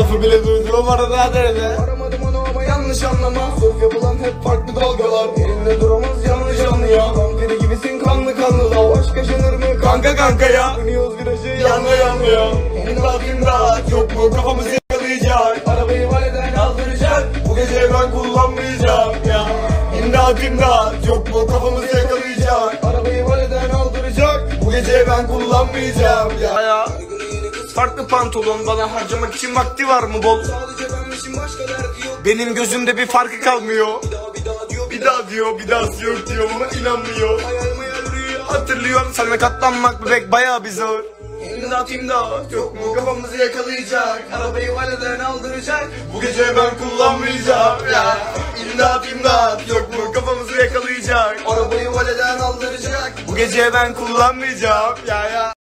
Lafı bile duydum arada nerede? Aramadım onu ama yanlış anlama. Surf yapılan hep farklı dalgalar. Elinde duramaz yanlış anlıyor Vampiri gibisin kanlı kanlı lav. Aşk yaşanır mı Kanka kanka ya. Dönüyoruz virajı Yanla yanlıyor İmdat imdat Yok mu? Kafamızı yakalayacak. Arabayı valeden aldıracak. Bu gece ben kullanmayacağım ya. İmdat imdat Yok mu? Kafamızı yakalayacak. Arabayı valeden aldıracak. Bu gece ben kullanmayacağım ya, ya. Farklı pantolon bana harcamak için vakti var mı bol? Benim gözümde bir farkı kalmıyor. Bir daha diyor Bir daha yok diyor ama inanmıyor. Hatırlıyorum sana katlanmak bebek bayağı bir zor. İmdat imdat yok mu? Kafamızı yakalayacak Arabayı valeden aldıracak. Bu gece ben kullanmayacağım ya. İmdat imdat yok mu? Kafamızı yakalayacak Arabayı valeden aldıracak. Bu gece ben kullanmayacağım ya ya